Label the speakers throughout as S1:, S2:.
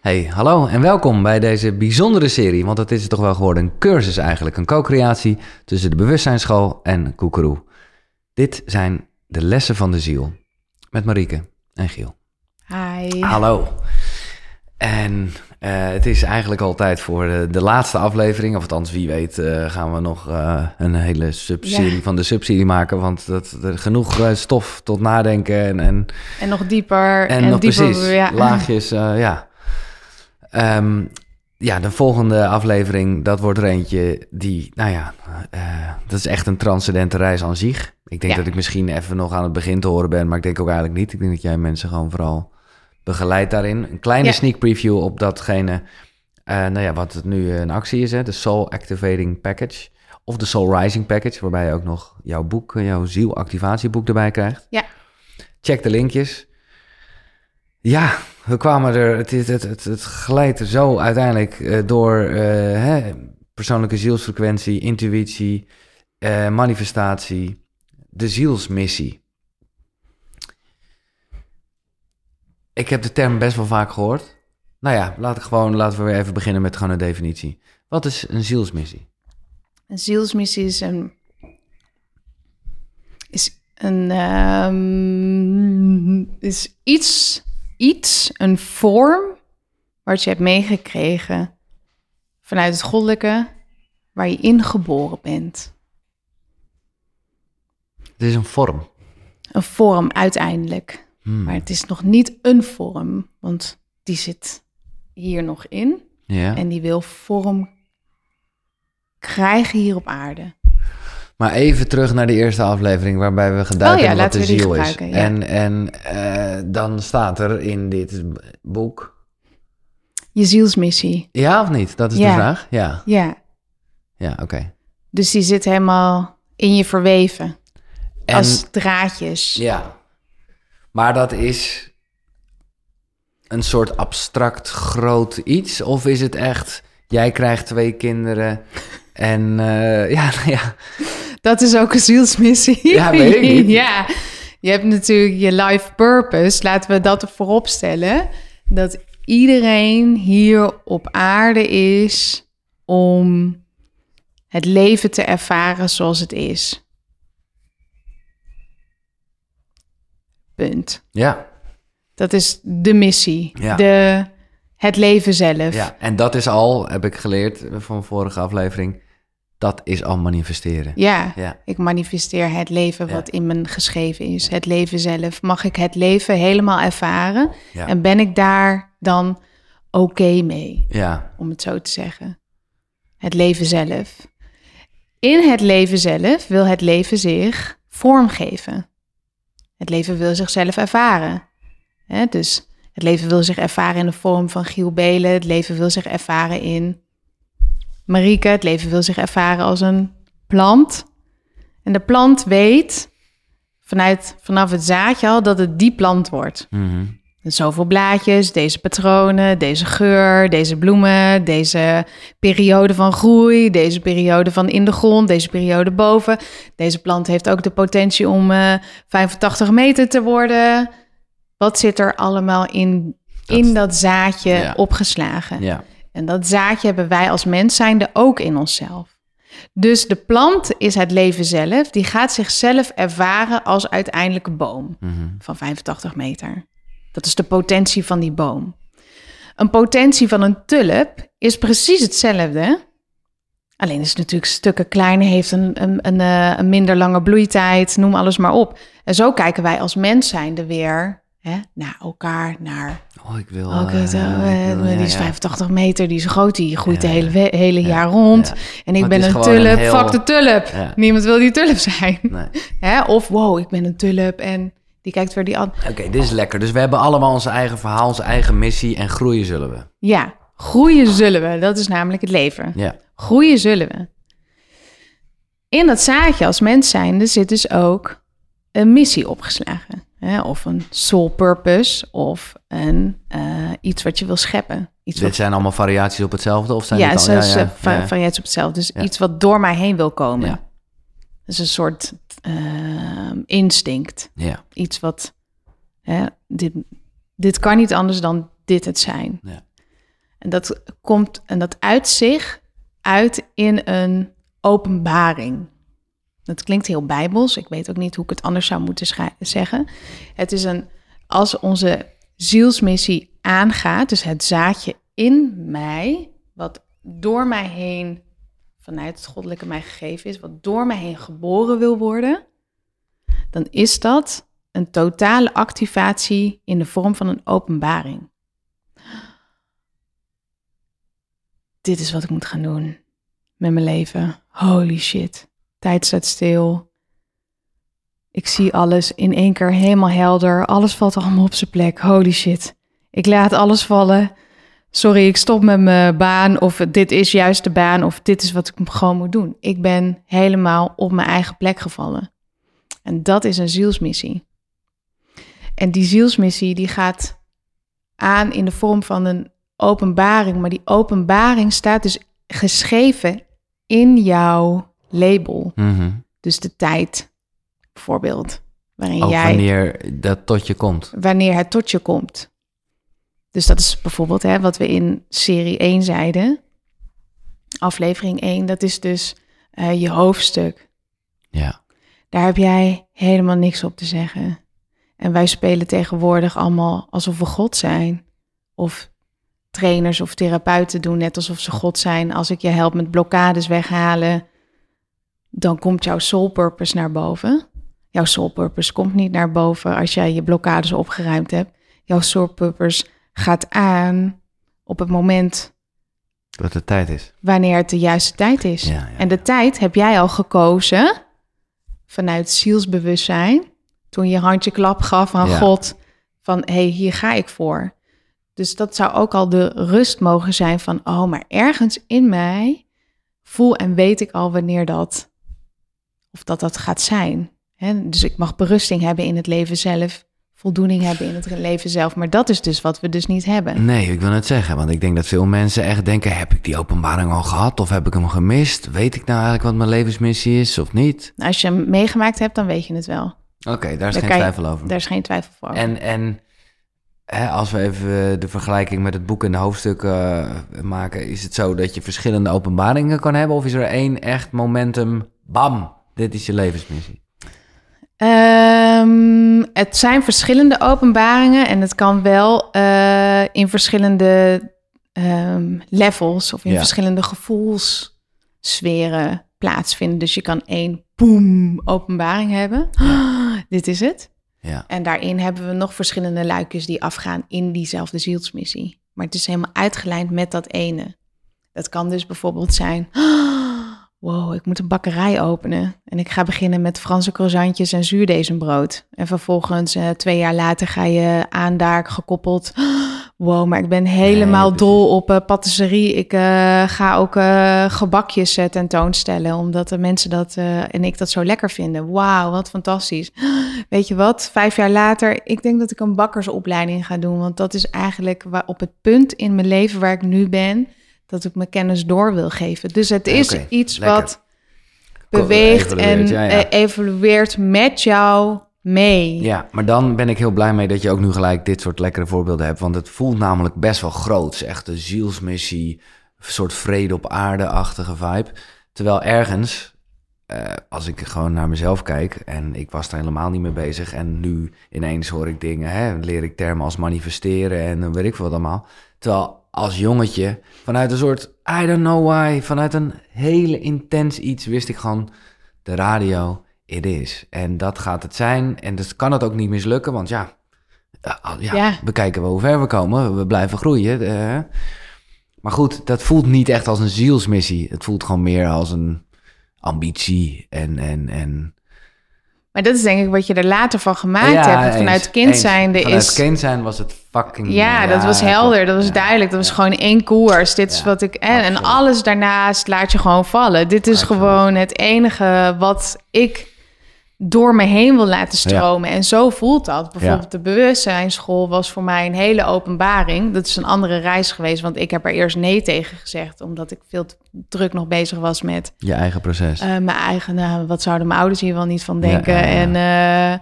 S1: Hey, hallo en welkom bij deze bijzondere serie, want het is toch wel geworden een cursus eigenlijk, een co-creatie tussen de Bewustzijnsschool en Koekeroe. Dit zijn de lessen van de ziel met Marieke en Giel.
S2: Hi.
S1: Hallo. En eh, het is eigenlijk altijd voor de, de laatste aflevering, of althans wie weet, eh, gaan we nog eh, een hele subserie
S2: Ja.
S1: van de subserie maken, want dat, er genoeg stof tot nadenken en, en
S2: En nog dieper.
S1: En,
S2: En,
S1: nog
S2: dieper.
S1: precies,
S2: Ja.
S1: laagjes, ja. Ehm, ja, de volgende aflevering, dat wordt er eentje die, nou ja, eh, dat is echt een transcendente reis aan zich. Ik denk
S2: Ja.
S1: dat ik misschien even nog aan het begin te horen ben, maar ik denk ook eigenlijk niet. Ik denk dat jij mensen gewoon vooral begeleidt daarin. Een kleine
S2: Ja.
S1: sneak preview op datgene, eh, nou ja, wat het nu een actie is, hè, de Soul Activating Package. Of de Soul Rising Package, waarbij je ook nog jouw boek, jouw zielactivatieboek erbij krijgt.
S2: Ja.
S1: Check de linkjes. Ja, we kwamen er, het, het, het, het, zo uiteindelijk eh, door eh, hè, persoonlijke zielsfrequentie, intuïtie, eh, manifestatie, de zielsmissie. Ik heb de term best wel vaak gehoord. Nou ja, laat ik gewoon, laten we weer even beginnen met gewoon een definitie. Wat is een zielsmissie?
S2: Een zielsmissie is een. Is een. ehm, is iets. Iets, een vorm. wat je hebt meegekregen. vanuit het goddelijke. waar je ingeboren bent.
S1: Het is een vorm.
S2: Een vorm uiteindelijk.
S1: Hmm.
S2: Maar het is nog niet een vorm, want die zit hier nog in.
S1: Ja.
S2: En die wil vorm krijgen hier op aarde.
S1: Maar even terug naar de eerste aflevering waarbij we geduid
S2: Oh ja,
S1: hebben wat de ziel is.
S2: ja.
S1: En, en eh, dan staat er in dit boek...
S2: Je zielsmissie.
S1: Ja of niet? Dat is de vraag. Ja,
S2: Ja,
S1: ja oké.
S2: dus die zit helemaal in je verweven.
S1: En
S2: als draadjes.
S1: ja, maar dat is een soort abstract groot iets? Of is het echt, jij krijgt twee kinderen en eh, ja, ja,
S2: Dat is ook een zielsmissie.
S1: Ja, weet ik niet.
S2: ja, je hebt natuurlijk je life purpose. Laten we dat voorop stellen. Dat iedereen hier op aarde is om het leven te ervaren zoals het is. Punt.
S1: ja,
S2: Dat is de missie.
S1: Ja.
S2: De, het leven zelf.
S1: ja. En dat is al, heb ik geleerd van vorige aflevering, dat is al manifesteren.
S2: Ja,
S1: Ja.
S2: ik manifesteer het leven
S1: Ja.
S2: wat in me geschreven is. Het leven zelf. Mag ik het leven helemaal ervaren? En ben ik daar dan oké mee,
S1: Ja,
S2: om het zo te zeggen? Het leven zelf. In het leven zelf wil het leven zich vormgeven. Het leven wil zichzelf ervaren. Dus het leven wil zich ervaren in de vorm van Giel Belen. Het leven wil zich ervaren in Marieke. Het leven wil zich ervaren als een plant. En de plant weet vanuit, vanaf het zaadje al dat het die plant wordt.
S1: mhm.
S2: En Zoveel blaadjes, deze patronen, deze geur, deze bloemen, deze periode van groei, deze periode van in de grond, deze periode boven. Deze plant heeft ook de potentie om eh 85 meter te worden. Wat zit er allemaal in,
S1: Dat-
S2: in dat zaadje
S1: Ja.
S2: opgeslagen?
S1: ja,
S2: En dat zaadje hebben wij als mens zijnde ook in onszelf. Dus de plant is het leven zelf. Die gaat zichzelf ervaren als uiteindelijke boom
S1: mhm.
S2: van 85 meter. Dat is de potentie van die boom. Een potentie van een tulp is precies hetzelfde. Alleen is het natuurlijk stukken kleiner, heeft een, een, een, eh, een minder lange bloeitijd, noem alles maar op. En zo kijken wij als mens zijnde weer hè, naar elkaar, naar
S1: Oh, ik wil...
S2: Oh,
S1: eh,
S2: eh, die is
S1: ja.
S2: 85 meter, die is groot, die groeit de hele, hele
S1: Ja,
S2: jaar rond. En ik
S1: Maar
S2: ben
S1: het
S2: een tulp,
S1: heel-
S2: fuck de tulp. Niemand wil die tulp zijn.
S1: Nee.
S2: Hè? Of wow, ik ben een tulp en die kijkt weer die an.
S1: Oké, dit is lekker. Dus we hebben allemaal onze eigen verhaal, onze eigen missie en groeien zullen we.
S2: Ja, groeien zullen we, dat is namelijk het leven.
S1: Ja,
S2: Groeien zullen we. In dat zaadje als mens zijnde zit dus ook een missie opgeslagen. Hè? Of een soul purpose of een, eh, iets wat je wil scheppen. Iets
S1: dit
S2: wat
S1: zijn allemaal variaties op hetzelfde of zijn
S2: ja,
S1: dit al... ja,
S2: ja,
S1: ja,
S2: variaties op hetzelfde. Dus iets wat door mij heen wil komen.
S1: Ja.
S2: Dus een soort eh, instinct.
S1: Ja,
S2: Iets wat, hè, dit, dit kan niet anders dan dit het zijn.
S1: Ja.
S2: En dat komt en dat uit zich uit in een openbaring. Dat klinkt heel bijbels. Ik weet ook niet hoe ik het anders zou moeten zeggen. Het is een als onze zielsmissie aangaat, dus het zaadje in mij, wat door mij heen vanuit het goddelijke mij gegeven is, wat door mij heen geboren wil worden, dan is dat een totale activatie in de vorm van een openbaring. Dit is wat ik moet gaan doen met mijn leven. Holy shit. Tijd staat stil. Ik zie alles in één keer helemaal helder. Alles valt allemaal op zijn plek. Holy shit. Ik laat alles vallen. Sorry, ik stop met mijn baan. Of dit is juist de baan. Of dit is wat ik gewoon moet doen. Ik ben helemaal op mijn eigen plek gevallen. En dat is een zielsmissie. En die zielsmissie die gaat aan in de vorm van een openbaring. Maar die openbaring staat dus geschreven in jouw label.
S1: Mhm.
S2: Dus de tijd, bijvoorbeeld. Waarin
S1: Ook
S2: jij,
S1: wanneer dat tot je komt.
S2: wanneer het tot je komt. Dus dat is bijvoorbeeld hè, wat we in serie 1 zeiden. Aflevering 1, dat is dus eh, je hoofdstuk.
S1: Ja.
S2: Daar heb jij helemaal niks op te zeggen. En wij spelen tegenwoordig allemaal alsof we God zijn. Of trainers of therapeuten doen net alsof ze God zijn. Als ik je help met blokkades weghalen, dan komt jouw soul purpose naar boven. Jouw soul purpose komt niet naar boven als jij je blokkades opgeruimd hebt. Jouw soul purpose gaat aan op het moment
S1: Dat het tijd is.
S2: wanneer het de juiste tijd is.
S1: Ja, ja,
S2: en de tijd heb jij al gekozen vanuit zielsbewustzijn. Toen je handje klap gaf aan. God van hé, hey, hier ga ik voor. Dus dat zou ook al de rust mogen zijn van oh, maar ergens in mij voel en weet ik al wanneer dat of dat dat gaat zijn. Hè? Dus ik mag berusting hebben in het leven zelf, voldoening hebben in het leven zelf, maar dat is dus wat we dus niet hebben.
S1: Nee, ik wil het zeggen, want ik denk dat veel mensen echt denken: heb ik die openbaring al gehad of heb ik hem gemist? Weet ik nou eigenlijk wat mijn levensmissie is of niet?
S2: Als je hem meegemaakt hebt, dan weet je het wel.
S1: Oké, daar is geen
S2: je-
S1: twijfel over.
S2: Daar is geen twijfel voor.
S1: En, en hè, als we even de vergelijking met het boek en de hoofdstukken eh, maken, is het zo dat je verschillende openbaringen kan hebben? Of is er één echt momentum, bam, dit is je levensmissie?
S2: Ehm, het zijn verschillende openbaringen en het kan wel eh, in verschillende ehm, levels of in
S1: Ja.
S2: verschillende gevoelssferen plaatsvinden. Dus je kan één boom openbaring hebben. dit is het.
S1: Ja,
S2: En daarin hebben we nog verschillende luikjes die afgaan in diezelfde zielsmissie. Maar het is helemaal uitgelijnd met dat ene. Dat kan dus bijvoorbeeld zijn... Wow, ik moet een bakkerij openen. En ik ga beginnen met Franse croissantjes en zuurdesembrood. En vervolgens, eh, twee jaar later, ga je aan daar gekoppeld... Wow, maar ik ben helemaal
S1: Nee,
S2: dol op eh, patisserie. Ik eh, ga ook gebakjes tentoonstellen, omdat de mensen dat en ik dat zo lekker vinden. Wauw, wat fantastisch. Weet je wat? Vijf jaar later, ik denk dat ik een bakkersopleiding ga doen. Want dat is eigenlijk waar, op het punt in mijn leven waar ik nu ben, dat ik mijn kennis door wil geven. Dus het is iets
S1: lekker.
S2: wat beweegt en
S1: Evolueert, ja, ja.
S2: eh, evolueert met jou mee.
S1: Ja, maar dan ben ik heel blij mee dat je ook nu gelijk dit soort lekkere voorbeelden hebt. Want het voelt namelijk best wel groots. Echt een zielsmissie, een soort vrede op aarde-achtige vibe. Terwijl ergens, eh, als ik gewoon naar mezelf kijk en ik was daar helemaal niet mee bezig. En nu ineens hoor ik dingen, hè, leer ik termen als manifesteren en dan weet ik veel wat allemaal. Terwijl als jongetje, vanuit een soort, I don't know why, vanuit een hele intens iets wist ik gewoon, de radio, it is. En dat gaat het zijn. En dus kan het ook niet mislukken, want ja, eh, ja,
S2: Ja.
S1: bekijken we hoe ver we komen. We blijven groeien. eh. maar goed, dat voelt niet echt als een zielsmissie. Het voelt gewoon meer als een ambitie en... en, en
S2: Maar dat is denk ik wat je er later van gemaakt
S1: Ja,
S2: hebt. Want
S1: eens,
S2: Vanuit kind zijnde
S1: Vanuit
S2: is...
S1: kind zijn was het fucking...
S2: Ja, dat was helder, dat was
S1: ja.
S2: duidelijk. Dat was gewoon één koers. Dit is wat ik. En, en alles daarnaast laat je gewoon vallen. Dit is
S1: Absoluut.
S2: gewoon het enige wat ik door me heen wil laten stromen. En zo voelt dat. Bijvoorbeeld de bewustzijnsschool was voor mij een hele openbaring. Dat is een andere reis geweest, want ik heb er eerst nee tegen gezegd, omdat ik veel te druk nog bezig was met
S1: Je eigen proces.
S2: eh, mijn eigen, nou, wat zouden mijn ouders hier wel niet van denken?
S1: ja.
S2: En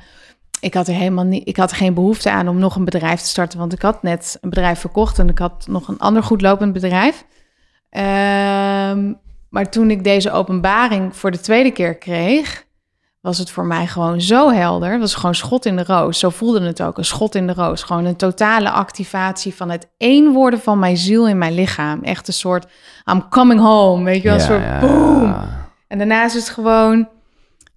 S2: ik had er helemaal niet, ik had er geen behoefte aan om nog een bedrijf te starten, want ik had net een bedrijf verkocht en ik had nog een ander goed lopend bedrijf. Ehm, maar toen ik deze openbaring voor de tweede keer kreeg, was het voor mij gewoon zo helder. Het was gewoon schot in de roos. Zo voelde het ook, een schot in de roos. Gewoon een totale activatie van het één worden van mijn ziel in mijn lichaam. Echt een soort, I'm coming home, weet je wel, een soort boom. En daarna is het gewoon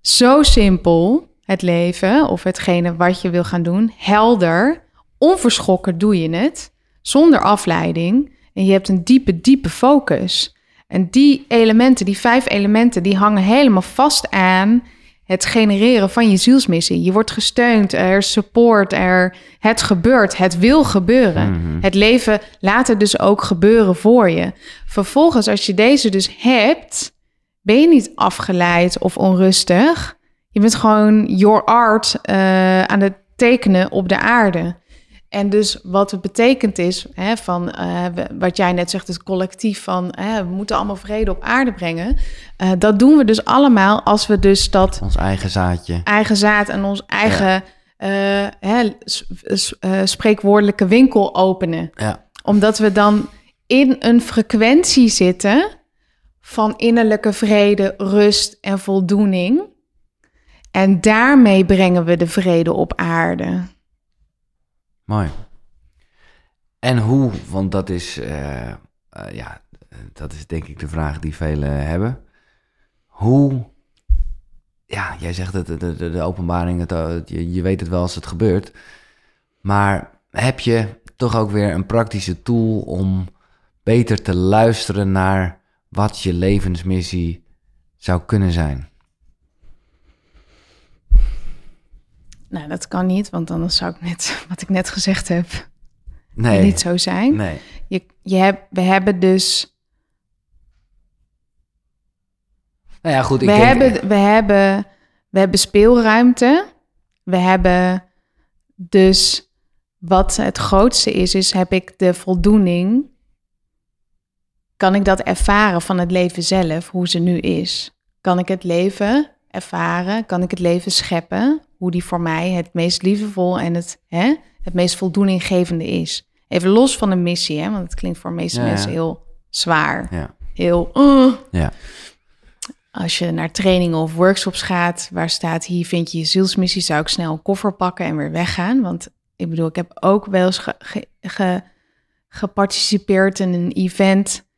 S2: zo simpel, het leven of hetgene wat je wil gaan doen. Helder, onverschrokken doe je het, zonder afleiding. En je hebt een diepe, diepe focus. En die elementen, die vijf elementen, die hangen helemaal vast aan het genereren van je zielsmissie. Je wordt gesteund, er support, er het gebeurt, het wil gebeuren.
S1: Mhm.
S2: Het leven laat het dus ook gebeuren voor je. Vervolgens, als je deze dus hebt, ben je niet afgeleid of onrustig. Je bent gewoon your art eh, aan het tekenen op de aarde. En dus wat het betekent is, hè, van eh, wat jij net zegt, het collectief van hè, we moeten allemaal vrede op aarde brengen. Eh, dat doen we dus allemaal als we dus dat
S1: Ons eigen zaadje.
S2: eigen zaad en ons eigen eh, hè, spreekwoordelijke winkel openen.
S1: Ja.
S2: Omdat we dan in een frequentie zitten van innerlijke vrede, rust en voldoening. En daarmee brengen we de vrede op aarde.
S1: Mooi. En hoe, want dat is, eh, eh, ja, dat is denk ik de vraag die velen hebben. Hoe, ja, jij zegt het, de, de, de openbaring, eh, je, je weet het wel als het gebeurt. Maar heb je toch ook weer een praktische tool om beter te luisteren naar wat je levensmissie zou kunnen zijn?
S2: Nou, dat kan niet, want dan zou ik net, wat ik net gezegd heb,
S1: Nee.
S2: niet zo zijn.
S1: Nee.
S2: Je, je hebt, we hebben dus
S1: Nou ja, goed. Ik
S2: we,
S1: denk,
S2: hebben, we, hebben, we hebben speelruimte. We hebben dus wat het grootste is, is heb ik de voldoening. Kan ik dat ervaren van het leven zelf, hoe ze nu is? Kan ik het leven ervaren? Kan ik het leven scheppen? Hoe die voor mij het meest liefdevol en het, hè, het meest voldoeninggevende is. Even los van de missie, hè, want het klinkt voor de meeste
S1: Ja, ja.
S2: mensen heel zwaar.
S1: Ja.
S2: Heel, uh,
S1: Ja.
S2: als je naar trainingen of workshops gaat, waar staat hier vind je je zielsmissie, zou ik snel een koffer pakken en weer weggaan. Want ik bedoel, ik heb ook wel eens ge- ge- ge- geparticipeerd in een event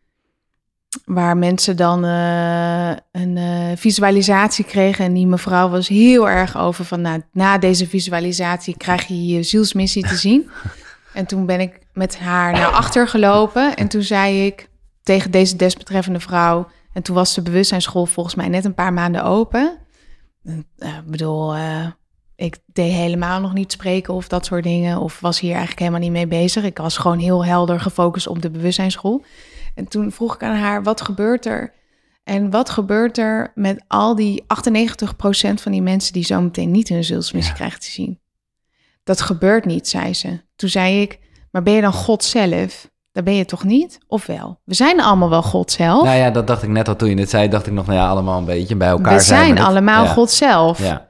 S2: waar mensen dan eh, een eh, visualisatie kregen. En die mevrouw was heel erg over van, nou, na deze visualisatie krijg je je zielsmissie te zien. en toen ben ik met haar naar achter gelopen en toen zei ik tegen deze desbetreffende vrouw... En toen was de bewustzijnsschool volgens mij net een paar maanden open. En, eh, Ik bedoel, ik deed helemaal nog niet spreken of dat soort dingen. Of was hier eigenlijk helemaal niet mee bezig. Ik was gewoon heel helder gefocust op de bewustzijnsschool. En toen vroeg ik aan haar, wat gebeurt er? En wat gebeurt er met al die 98% van die mensen die zometeen niet hun zielsmissie
S1: Ja.
S2: krijgen te zien? Dat gebeurt niet, zei ze. Toen zei ik, maar ben je dan God zelf? Dat ben je toch niet? Of wel? We zijn allemaal wel God zelf.
S1: Nou ja, dat dacht ik net al toen je dit zei. Dacht ik nog, nou ja, allemaal een beetje bij elkaar
S2: we zijn allemaal
S1: Ja.
S2: God zelf.
S1: Ja,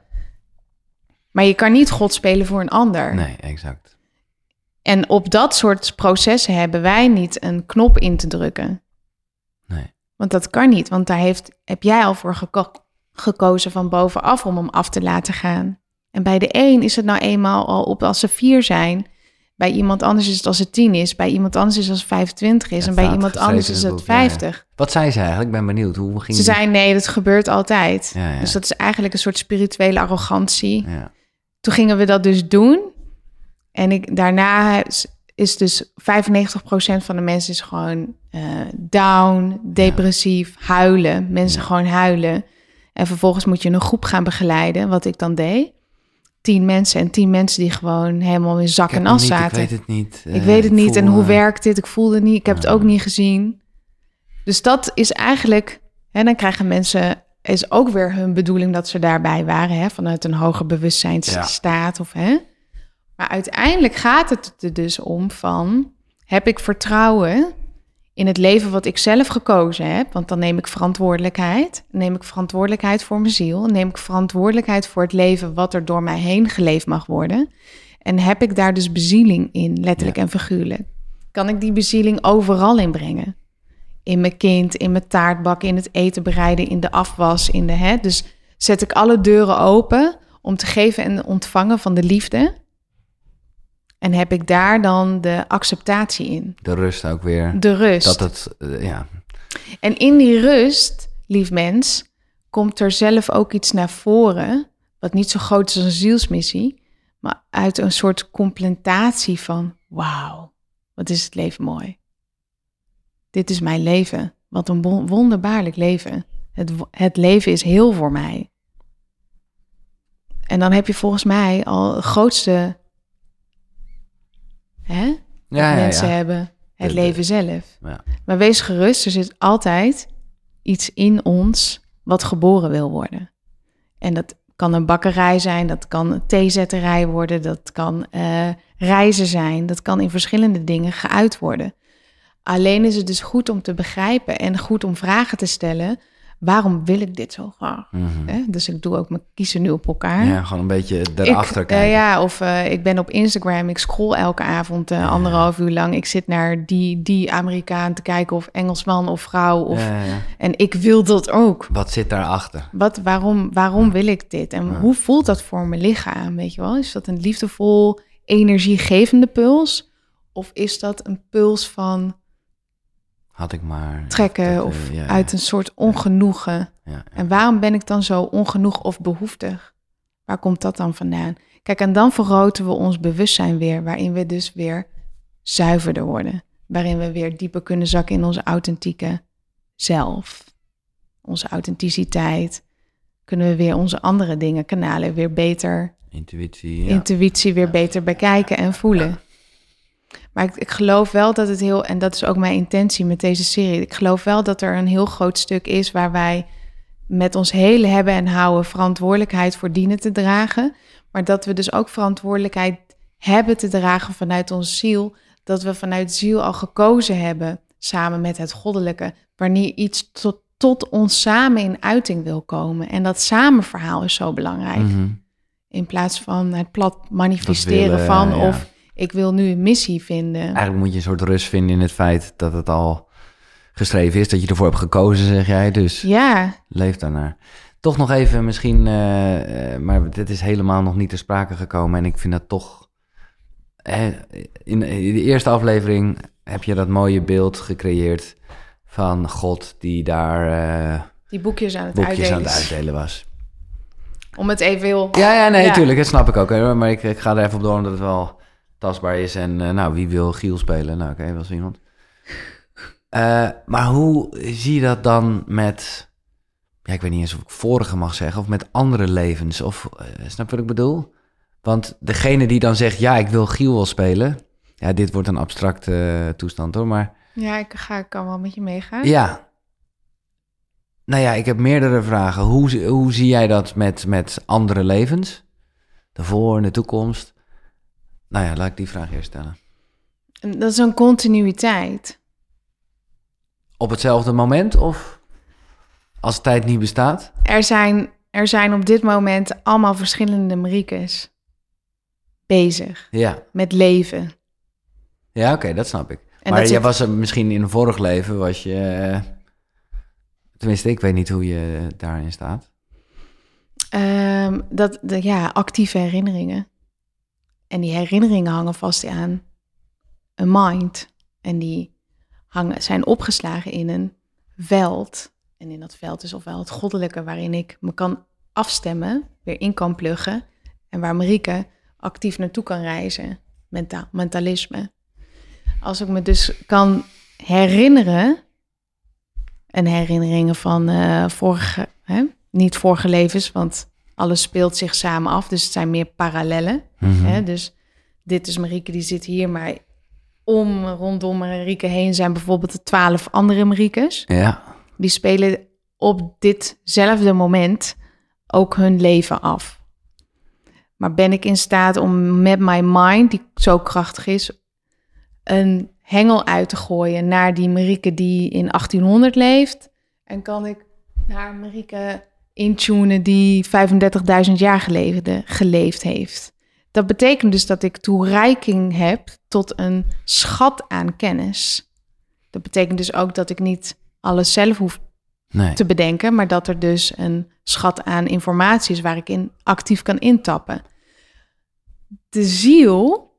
S2: Maar je kan niet God spelen voor een ander.
S1: nee, exact.
S2: En op dat soort processen hebben wij niet een knop in te drukken.
S1: Nee.
S2: Want dat kan niet, want daar heeft, heb jij al voor geko- gekozen van bovenaf om hem af te laten gaan. En bij de een is het nou eenmaal al op als ze vier zijn. Bij iemand anders is het als het tien is. Bij iemand anders is het als het 25 is.
S1: Ja,
S2: en bij iemand anders is
S1: het
S2: het
S1: boek, ja, ja.
S2: 50.
S1: Wat zei ze eigenlijk? Ik ben benieuwd. Hoe ging
S2: Ze
S1: die-
S2: zei nee, dat gebeurt altijd. Dus dat is eigenlijk een soort spirituele arrogantie.
S1: Ja.
S2: Toen gingen we dat dus doen. En ik, daarna is, dus 95% van de mensen is gewoon eh, down, depressief, huilen. Mensen
S1: Ja.
S2: gewoon huilen. En vervolgens moet je een groep gaan begeleiden, wat ik dan deed. Tien mensen en tien mensen die gewoon helemaal in zak en as
S1: niet,
S2: zaten.
S1: Ik weet het niet.
S2: Ik
S1: Eh,
S2: weet het niet. En hoe
S1: eh,
S2: werkt dit? Ik voelde het niet. Ik heb het
S1: Ja.
S2: ook niet gezien. Dus dat is eigenlijk... Hè, dan krijgen mensen... is ook weer hun bedoeling dat ze daarbij waren... Hè, vanuit een hoger bewustzijnsstaat. Of, hè. Maar uiteindelijk gaat het er dus om van... heb ik vertrouwen in het leven wat ik zelf gekozen heb, want dan neem ik verantwoordelijkheid, neem ik verantwoordelijkheid voor mijn ziel, neem ik verantwoordelijkheid voor het leven wat er door mij heen geleefd mag worden. En heb ik daar dus bezieling in, letterlijk en figuurlijk. Kan ik die bezieling overal inbrengen? In mijn kind, in mijn taartbak, in het eten bereiden, in de afwas, in de hè. Dus zet ik alle deuren open om te geven en ontvangen van de liefde. En heb ik daar dan de acceptatie in?
S1: De rust ook weer.
S2: De rust.
S1: Dat het, eh, ja.
S2: En in die rust, lief mens, komt er zelf ook iets naar voren, wat niet zo groot is als een zielsmissie, maar uit een soort complementatie van, wauw, wat is het leven mooi. Dit is mijn leven. Wat een won- wonderbaarlijk leven. Het, het leven is heel voor mij. En dan heb je volgens mij al het grootste hè,
S1: Ja,
S2: mensen hebben. Het
S1: De-
S2: leven zelf.
S1: Ja.
S2: Maar wees gerust, er zit altijd iets in ons wat geboren wil worden. En dat kan een bakkerij zijn, dat kan een theezetterij worden, dat kan eh, reizen zijn, dat kan in verschillende dingen geuit worden. Alleen is het dus goed om te begrijpen en goed om vragen te stellen. Waarom wil ik dit zo graag?
S1: Mhm.
S2: Dus ik doe ook mijn kiezen nu op elkaar.
S1: Ja, gewoon een beetje erachter
S2: ik,
S1: kijken.
S2: eh, ja, of eh, ik ben op Instagram, ik scroll elke avond eh, anderhalf uur lang. Ik zit naar die, die Amerikaan te kijken of Engelsman of vrouw. Of,
S1: Ja, ja, ja.
S2: En ik wil dat ook.
S1: Wat zit daarachter?
S2: Wat, waarom, waarom wil ik dit? En hoe voelt dat voor mijn lichaam? Weet je wel? Is dat een liefdevol, energiegevende puls? Of is dat een puls van
S1: Had ik maar...
S2: trekken
S1: dat,
S2: of
S1: eh, ja,
S2: uit een soort ongenoegen? En waarom ben ik dan zo ongenoeg of behoeftig? Waar komt dat dan vandaan? Kijk, en dan vergroten we ons bewustzijn weer, waarin we dus weer zuiverder worden. Waarin we weer dieper kunnen zakken in onze authentieke zelf. Onze authenticiteit. Kunnen we weer onze andere dingen, kanalen, weer beter,
S1: Intuïtie, ja.
S2: intuïtie weer beter bekijken en voelen. Maar ik, ik geloof wel dat het heel, en dat is ook mijn intentie met deze serie. Ik geloof wel dat er een heel groot stuk is waar wij met ons hele hebben en houden verantwoordelijkheid voor dienen te dragen. Maar dat we dus ook verantwoordelijkheid hebben te dragen vanuit onze ziel. Dat we vanuit ziel al gekozen hebben, samen met het goddelijke, wanneer iets tot, tot ons samen in uiting wil komen. En dat samenverhaal is zo belangrijk.
S1: Mhm.
S2: In plaats van het plat manifesteren
S1: willen,
S2: van
S1: ja.
S2: of ik wil nu een missie vinden.
S1: Eigenlijk moet je een soort rust vinden in het feit dat het al geschreven is, dat je ervoor hebt gekozen, zeg jij. Dus
S2: Ja,
S1: leef daarnaar. Toch nog even misschien, eh, eh, maar dit is helemaal nog niet ter sprake gekomen. En ik vind dat toch... In, de eerste aflevering heb je dat mooie beeld gecreëerd van God die daar eh,
S2: die boekjes aan het
S1: boekjes
S2: uitdelen.
S1: aan het uitdelen was.
S2: Om het even heel...
S1: Ja, ja, nee,
S2: Ja.
S1: tuurlijk, dat snap ik ook. Maar ik, ik ga er even op door omdat het wel tastbaar is. En eh, nou, wie wil Giel spelen? Nou, oké, wel zo iemand. Eh, maar hoe zie je dat dan met... Ja, ik weet niet eens of ik vorige mag zeggen. Of met andere levens. Of, eh, snap wat ik bedoel? Want degene die dan zegt, ja, ik wil Giel wel spelen. Ja, dit wordt een abstracte toestand hoor, maar...
S2: Ja, ik ga, ik kan wel met je meegaan.
S1: Ja. Nou ja, ik heb meerdere vragen. Hoe, hoe zie jij dat met, met andere levens? De voor en de toekomst? Nou ja, laat ik die vraag eerst stellen.
S2: En Dat is een continuïteit.
S1: Op hetzelfde moment of als tijd niet bestaat?
S2: Er zijn, er zijn op dit moment allemaal verschillende Mariekes bezig
S1: Ja,
S2: met leven.
S1: ja oké, dat snap ik.
S2: En
S1: maar jij was er misschien in een vorig leven, was je... eh, Tenminste, ik weet niet hoe je daarin staat.
S2: Ehm, dat, de, ja, actieve herinneringen. En die herinneringen hangen vast aan een mind. En die hangen, zijn opgeslagen in een veld. En in dat veld is ofwel het goddelijke waarin ik me kan afstemmen, weer in kan pluggen. En waar Marieke actief naartoe kan reizen. Mentaal, mentalisme. Als ik me dus kan herinneren. En herinneringen van eh, vorige, hè? niet vorige levens, want alles speelt zich samen af. Dus het zijn meer parallellen.
S1: Mhm.
S2: Hè? Dus dit is Marieke, die zit hier, maar om, rondom Marieke heen zijn bijvoorbeeld de twaalf andere Mariekes.
S1: Ja,
S2: Die spelen op ditzelfde moment ook hun leven af. Maar ben ik in staat om met mijn mind, die zo krachtig is, een hengel uit te gooien naar die Marieke die in 1800 leeft? En kan ik naar Marieke intunen die 35.000 jaar geleden geleefd heeft? Dat betekent dus dat ik toereiking heb tot een schat aan kennis. Dat betekent dus ook dat ik niet alles zelf hoef
S1: Nee.
S2: te bedenken, maar dat er dus een schat aan informatie is waar ik in actief kan intappen. De ziel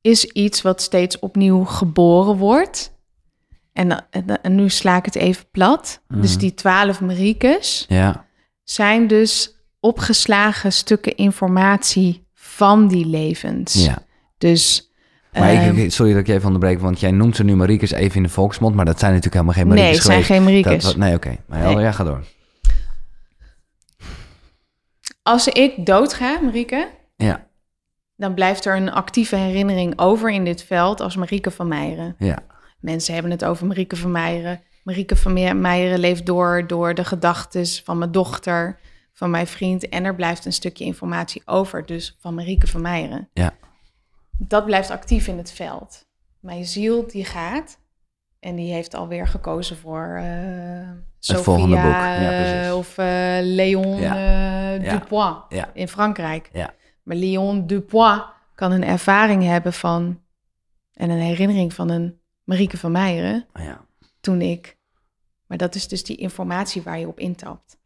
S2: is iets wat steeds opnieuw geboren wordt. En, en, en nu sla ik het even plat. Dus
S1: Mhm.
S2: die twaalf Mariekes
S1: Ja.
S2: zijn dus opgeslagen stukken informatie van die levens.
S1: ja.
S2: Dus
S1: Maar
S2: ehm,
S1: ik, sorry dat ik je even onderbreek, want jij noemt ze nu Mariekes even in de volksmond, maar dat zijn natuurlijk helemaal geen
S2: nee,
S1: Mariekes
S2: het zijn geen
S1: Dat-
S2: Mariekes.
S1: wat- nee, oké. Maar
S2: Nee.
S1: ja, ga door.
S2: Als ik doodga, Marieke,
S1: Ja,
S2: dan blijft er een actieve herinnering over in dit veld als Marieke van Meijeren.
S1: ja,
S2: Mensen hebben het over Marieke van Meijeren. Marieke van Me- Meijeren leeft door door de gedachten van mijn dochter, van mijn vriend. En er blijft een stukje informatie over, dus van Marieke van Meijeren.
S1: ja.
S2: Dat blijft actief in het veld. Mijn ziel die gaat en die heeft alweer gekozen voor eh Sophia
S1: volgende boek. Ja,
S2: eh, of eh, Léon
S1: Ja. Ja.
S2: Dupois
S1: Ja.
S2: in Frankrijk.
S1: Ja.
S2: Maar Léon Dupois kan een ervaring hebben van en een herinnering van een Marieke van Meijeren
S1: ja.
S2: toen ik. Maar dat is dus die informatie waar je op intapt.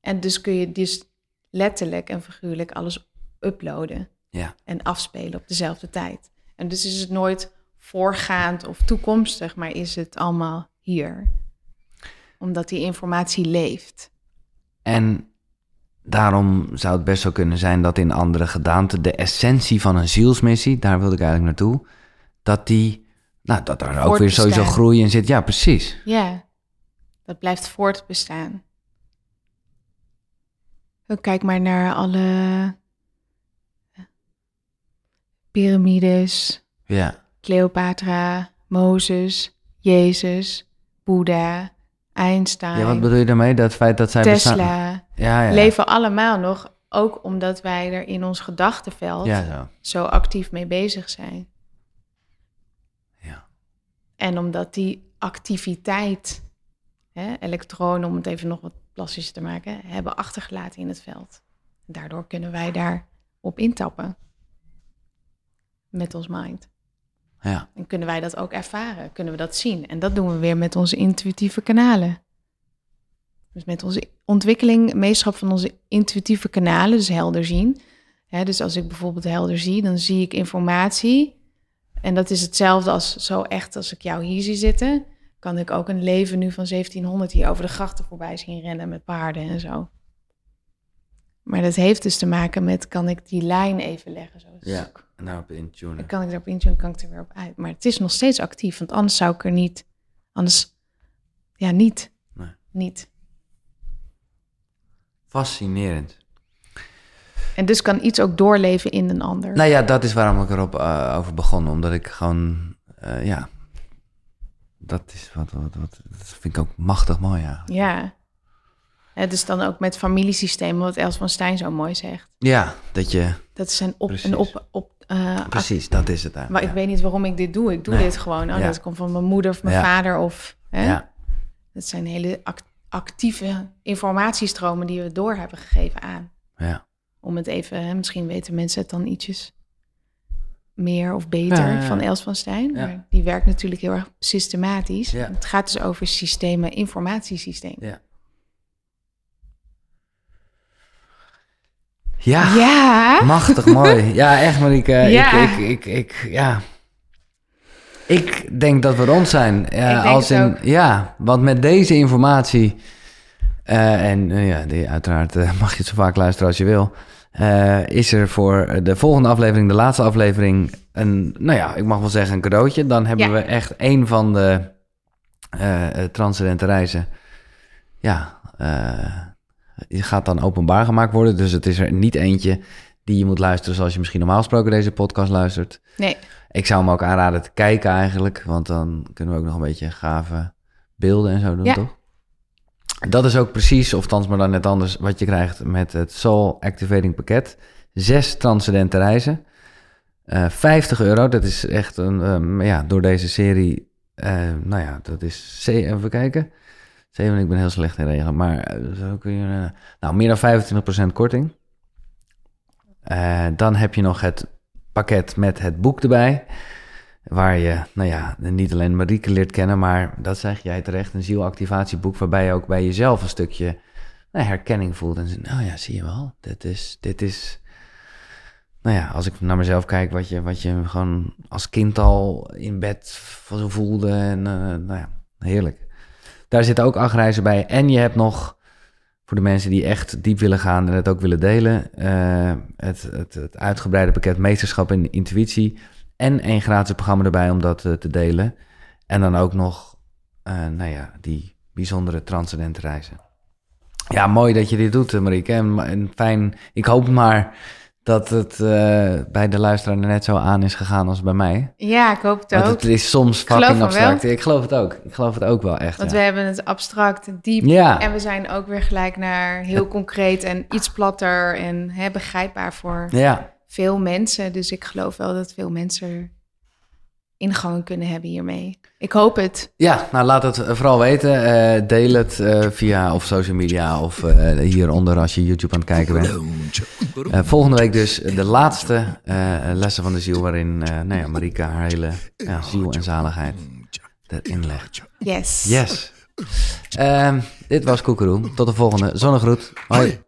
S2: En dus kun je dus letterlijk en figuurlijk alles uploaden
S1: Ja.
S2: en afspelen op dezelfde tijd. En dus is het nooit voorgaand of toekomstig, maar is het allemaal hier. Omdat die informatie leeft.
S1: En daarom zou het best zo kunnen zijn dat in andere gedaanten de essentie van een zielsmissie, daar wilde ik eigenlijk naartoe, dat die, nou, dat daar ook weer sowieso groei in zit. Ja, precies.
S2: Ja, dat blijft voortbestaan. Kijk maar naar alle piramides,
S1: Ja,
S2: Cleopatra, Mozes, Jezus, Boeddha, Einstein,
S1: ja wat bedoel je daarmee? Dat feit dat zij bestaan...
S2: Tesla.
S1: Ja, ja.
S2: Leven allemaal nog, ook omdat wij er in ons gedachtenveld
S1: zo.
S2: zo actief mee bezig zijn. En omdat die activiteit, hè, elektronen, om het even nog wat plastischer te maken, hebben achtergelaten in het veld. Daardoor kunnen wij daar op intappen. Met ons mind.
S1: Ja,
S2: En kunnen wij dat ook ervaren? Kunnen we dat zien? En dat doen we weer met onze intuïtieve kanalen. Dus met onze ontwikkeling, meeschap van onze intuïtieve kanalen, dus helder zien. Dus als ik bijvoorbeeld helder zie, dan zie ik informatie. En dat is hetzelfde als zo echt als ik jou hier zie zitten. Kan ik ook een leven nu van 1700 hier over de grachten voorbij zien rennen met paarden en zo. Maar dat heeft dus te maken met, kan ik die lijn even leggen? Zo.
S1: ja. Nou, op intunen.
S2: Dan kan ik erop intunen, kan ik er weer op uit. Maar het is nog steeds actief, want anders zou ik er niet... Anders, ja, niet.
S1: Nee.
S2: Niet.
S1: Fascinerend.
S2: En dus kan iets ook doorleven in een ander.
S1: Nou ja, dat is waarom ik erop eh, over begon. Omdat ik gewoon, eh, ja, dat is wat, wat, wat, dat vind ik ook machtig mooi, ja.
S2: Ja. Het is dan ook met familiesystemen, wat Els van Stijn zo mooi zegt.
S1: Ja, dat je,
S2: Dat is een op...
S1: Precies.
S2: Een op, op uh,
S1: precies, dat is het
S2: Maar
S1: eigenlijk.
S2: ik weet niet waarom ik dit doe. Ik doe
S1: Nee.
S2: dit gewoon. Oh,
S1: Ja.
S2: Dat komt van mijn moeder of mijn
S1: Ja.
S2: vader of... Hè?
S1: Ja,
S2: Dat zijn hele act- actieve informatiestromen die we door hebben gegeven aan.
S1: ja,
S2: om het even, hè, misschien weten mensen het dan ietsjes meer of beter
S1: Ja, ja, ja.
S2: van Els van Stijn. Maar die werkt natuurlijk heel erg systematisch. Het gaat dus over systemen, informatiesystemen.
S1: ja. Ja,
S2: Ja,
S1: machtig mooi. Ja, echt Marieke.
S2: Ja.
S1: Ik, ik, ik, ik, ja. Ik denk dat we rond zijn. Ja, als in. Ja, want met deze informatie... eh, en eh, ja, die, uiteraard eh, mag je het zo vaak luisteren als je wil... eh, is er voor de volgende aflevering, de laatste aflevering... een, nou ja, ik mag wel zeggen een cadeautje. Dan hebben
S2: Ja.
S1: we echt een van de eh, transcendente reizen... Ja, die gaat dan openbaar gemaakt worden. Dus het is er niet eentje die je moet luisteren zoals je misschien normaal gesproken deze podcast luistert.
S2: nee,
S1: Ik zou hem ook aanraden te kijken eigenlijk, want dan kunnen we ook nog een beetje gave beelden en zo doen,
S2: Ja.
S1: toch? Dat is ook precies, of thans maar dan net anders, wat je krijgt met het Soul Activating pakket. Zes transcendente reizen. Eh 50 euro, dat is echt een, ehm, ja, door deze serie, eh, nou ja, dat is, even kijken. 7, ik ben heel slecht in regelen, maar eh, zo kun je, eh, nou, meer dan 25% korting. Eh, dan heb je nog het pakket met het boek erbij. Waar je, nou ja, niet alleen Marieke leert kennen, maar dat zeg jij terecht, een zielactivatieboek waarbij je ook bij jezelf een stukje nou, herkenning voelt. En zegt, nou ja, zie je wel, dit is, dit is, nou ja, als ik naar mezelf kijk, wat je, wat je gewoon als kind al in bed zo voelde. En eh, nou ja, heerlijk. Daar zitten ook acht reizen bij. En je hebt nog, voor de mensen die echt diep willen gaan en het ook willen delen, eh, het, het, het uitgebreide pakket Meesterschap in Intuïtie. En één gratis programma erbij om dat eh, te delen. En dan ook nog, eh, nou ja, die bijzondere transcendente reizen. Ja, mooi dat je dit doet, eh, Marieke. En, en fijn, ik hoop maar dat het bij de luisteraar net zo aan is gegaan als bij mij.
S2: Ja, ik hoop het
S1: Want
S2: ook.
S1: het is soms fucking abstract. Ik geloof het ook. Ik geloof het ook wel echt.
S2: Want
S1: ja.
S2: we hebben het abstract, diep.
S1: Ja.
S2: En we zijn ook weer gelijk naar heel concreet en iets platter en hè, begrijpbaar voor
S1: Ja,
S2: veel mensen. Dus ik geloof wel dat veel mensen ingang kunnen hebben hiermee. Ik hoop het.
S1: ja, nou laat het vooral weten. Eh, deel het eh, via of social media of eh, hieronder als je YouTube aan het kijken bent. Volgende week dus de laatste lessen van de ziel waarin nou ja, Marika haar hele ja, ziel en zaligheid erin legt.
S2: Yes.
S1: Yes. Ehm, dit was Koekeroe. Tot de volgende. Zonnegroet. Hoi.